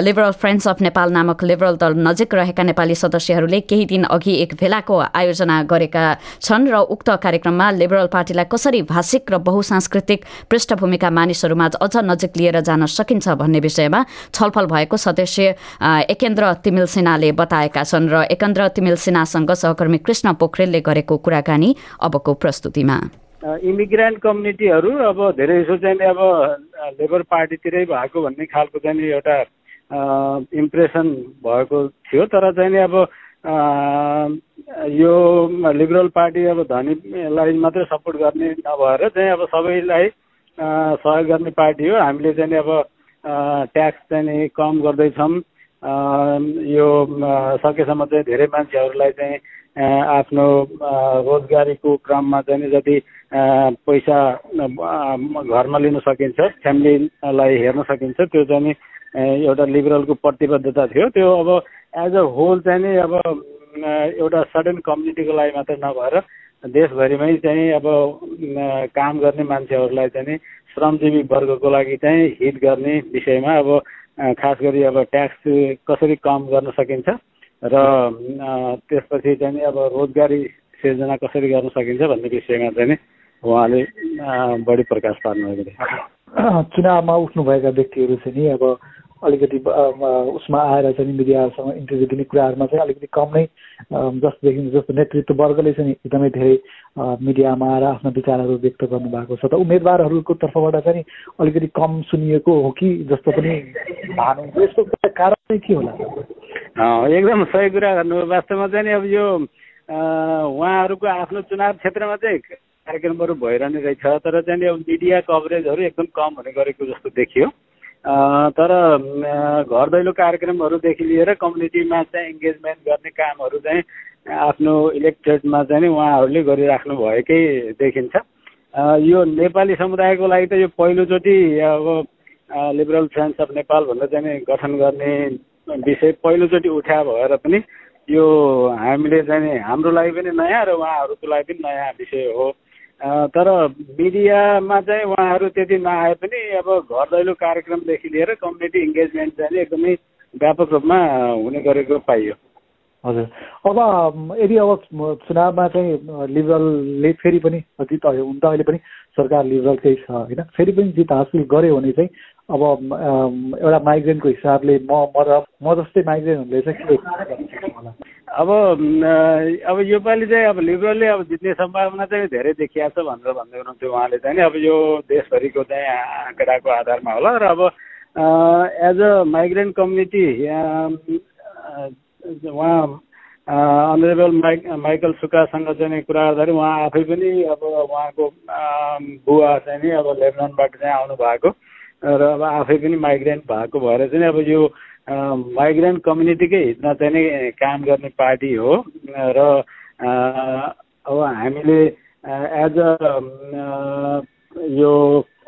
Liberal friends of Nepal नामक liberal दल नजिक रहेका नेपाली सदस्यहरूले केही दिन अघि एक भेलाको आयोजना गरेका छन् र उक्त कार्यक्रममा लिबरल पार्टीलाई कसरी भाषिक र बहुसांस्कृतिक पृष्ठभूमिका मानिसहरूमा अझ नजिक लिएर जान सकिन्छ भन्ने विषयमा छलफल भएको सदस्य एकेन्द्र तिमिल सिन्हाले बताएका छन् र एकेन्द्र तिमिल सिन्हासँग सहकर्मी कृष्ण पोखरेलले गरेको कुराकानी अबको प्रस्तुतिमा। इमिग्रेन्ट कम्युनिटीहरू अब धेरै जसो चाहिँ अब लेबर पार्टीतिरै भएको भन्ने खालको चाहिँ एउटा इम्प्रेसन भएको थियो तर चाहिँ अब यो लिबरल पार्टी अब धनीलाई मात्रै सपोर्ट गर्ने नभएर चाहिँ अब सबैलाई सहयोग गर्ने पार्टी हो। हामीले चाहिँ अब ट्याक्स चाहिँ कम गर्दैछौँ। यो सकेसम्म चाहिँ धेरै मान्छेहरूलाई चाहिँ आफ्नो रोजगारीको क्रममा चाहिँ जति पैसा घरमा लिन सकिन्छ फ्यामिलीलाई हेर्न सकिन्छ त्यो चाहिँ एउटा लिबरलको प्रतिबद्धता थियो। त्यो अब एज अ होल चाहिँ नि अब एउटा सडन कम्युनिटीको लागि मात्र नभएर देशभरिमै चाहिँ अब काम गर्ने मान्छेहरूलाई चाहिँ नि श्रमजीवी वर्गको लागि चाहिँ हित गर्ने विषयमा अब खास गरी अब ट्याक्स कसरी कम गर्न सकिन्छ र त्यसपछि चाहिँ अब रोजगारी सिर्जना कसरी गर्न सकिन्छ भन्ने विषयमा चाहिँ नि उहाँले बढी प्रकाश पार्नुभएको थियो। चुनावमा उठ्नुभएका व्यक्तिहरू चाहिँ नि अब अलिकति उसमा आएर चाहिँ मिडियासँग इन्टरभ्यू दिने कुराहरूमा चाहिँ अलिकति कम नै जस्तो देखिन्छ जस्तो नेतृत्व वर्गले चाहिँ एकदमै धेरै मिडियामा आएर आफ्नो विचारहरू व्यक्त गर्नुभएको छ। त उम्मेदवारहरूको तर्फबाट चाहिँ अलिकति कम सुनिएको हो कि जस्तो पनि भानु यसको कारण चाहिँ के होला? एकदम सही कुरा गर्नु वास्तवमा चाहिँ अब यो उहाँहरूको आफ्नो चुनाव क्षेत्रमा चाहिँ कार्यक्रमहरू भइरहने रहेछ। तर चाहिँ अब मिडिया कभरेजहरू एकदम कम हुने गरेको जस्तो देखियो। तर घर दैलो कार्यक्रमहरूदेखि लिएर कम्युनिटीमा चाहिँ इङ्गेजमेन्ट गर्ने कामहरू चाहिँ आफ्नो इलेक्टेडमा चाहिँ उहाँहरूले गरिराख्नु भएकै देखिन्छ। यो नेपाली समुदायको लागि त यो पहिलोचोटि अब लिबरल फ्रेन्ड्स अफ नेपाल भनेर चाहिँ गठन गर्ने विषय पहिलोचोटि उठा भएर पनि यो हामीले चाहिँ हाम्रो लागि पनि नयाँ र उहाँहरूको लागि पनि नयाँ विषय हो। तर मिडियामा चाहिँ उहाँहरू त्यति नआए पनि अब घर दैलो कार्यक्रमदेखि लिएर कम्युनिटी इङ्गेजमेन्ट चाहिँ एकदमै व्यापक रूपमा हुने गरेको पाइयो। हजुर। अब यदि अब चुनावमा चाहिँ लिबरलले फेरि पनि जित हुन त अहिले पनि सरकार लिबरलकै छ होइन? फेरि पनि जित हासिल गर्यो भने चाहिँ अब एउटा माइग्रेन्टको हिसाबले म म जस्तै माइग्रेन्टहरूले चाहिँ के अब अब योपालि चाहिँ अब लिबरलले अब जित्ने सम्भावना चाहिँ धेरै देखिया छ भनेर भन्दै हुनुहुन्थ्यो उहाँले चाहिँ अब यो देशभरिको चाहिँ आँकडाको आधारमा होला र अब एज अ माइग्रेन्ट कम्युनिटी उहाँ अनरेबल माइक माइकल सुकासँग चाहिँ कुरा गर्दाखेरि उहाँ आफै पनि अब उहाँको बुवा चाहिँ नि अब लेबननबाट चाहिँ आउनु भएको र अब आफै पनि माइग्रेन्ट भएको भएर चाहिँ अब यो माइग्रेन्ट कम्युनिटीकै हितमा चाहिँ नै काम गर्ने पार्टी हो। र अब हामीले एज अ यो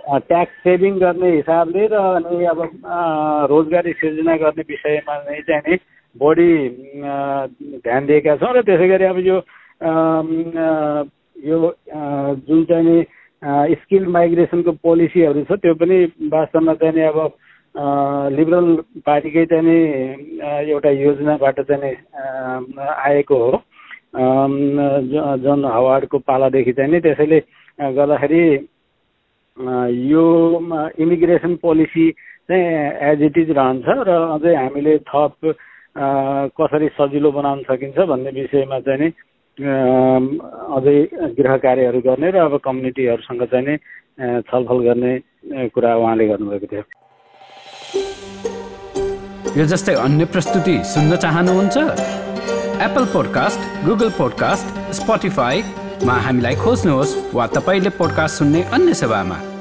ट्याक्स सेभिङ गर्ने हिसाबले र अनि अब रोजगारी सिर्जना गर्ने विषयमा नै चाहिँ नि बढी ध्यान दिएका छौँ। र त्यसै गरी अब यो यो जुन चाहिँ नि स्किल माइग्रेसनको पोलिसीहरू छ त्यो पनि वास्तवमा चाहिँ नि अब लिबरल पार्टीकै चाहिँ नि एउटा योजनाबाट चाहिँ आएको हो। जन हवार्डको पालादेखि चाहिँ नि त्यसैले गर्दाखेरि यो इमिग्रेसन पोलिसी चाहिँ एज इट इज रहन्छ र अझै हामीले थप कसरी सजिलो बनाउन सकिन्छ भन्ने विषयमा चाहिँ नि अझै गृह कार्यहरू गर्ने र अब कम्युनिटीहरूसँग चाहिँ नि छलफल गर्ने कुरा उहाँले गर्नुभएको थियो। यो जस्तै अन्य प्रस्तुति सुन्न चाहनुहुन्छ? एप्पल पोडकास्ट गुगल पोडकास्ट स्पोटिफाईमा हामीलाई खोज्नुहोस् वा तपाईँले पोडकास्ट सुन्ने अन्य सेवामा।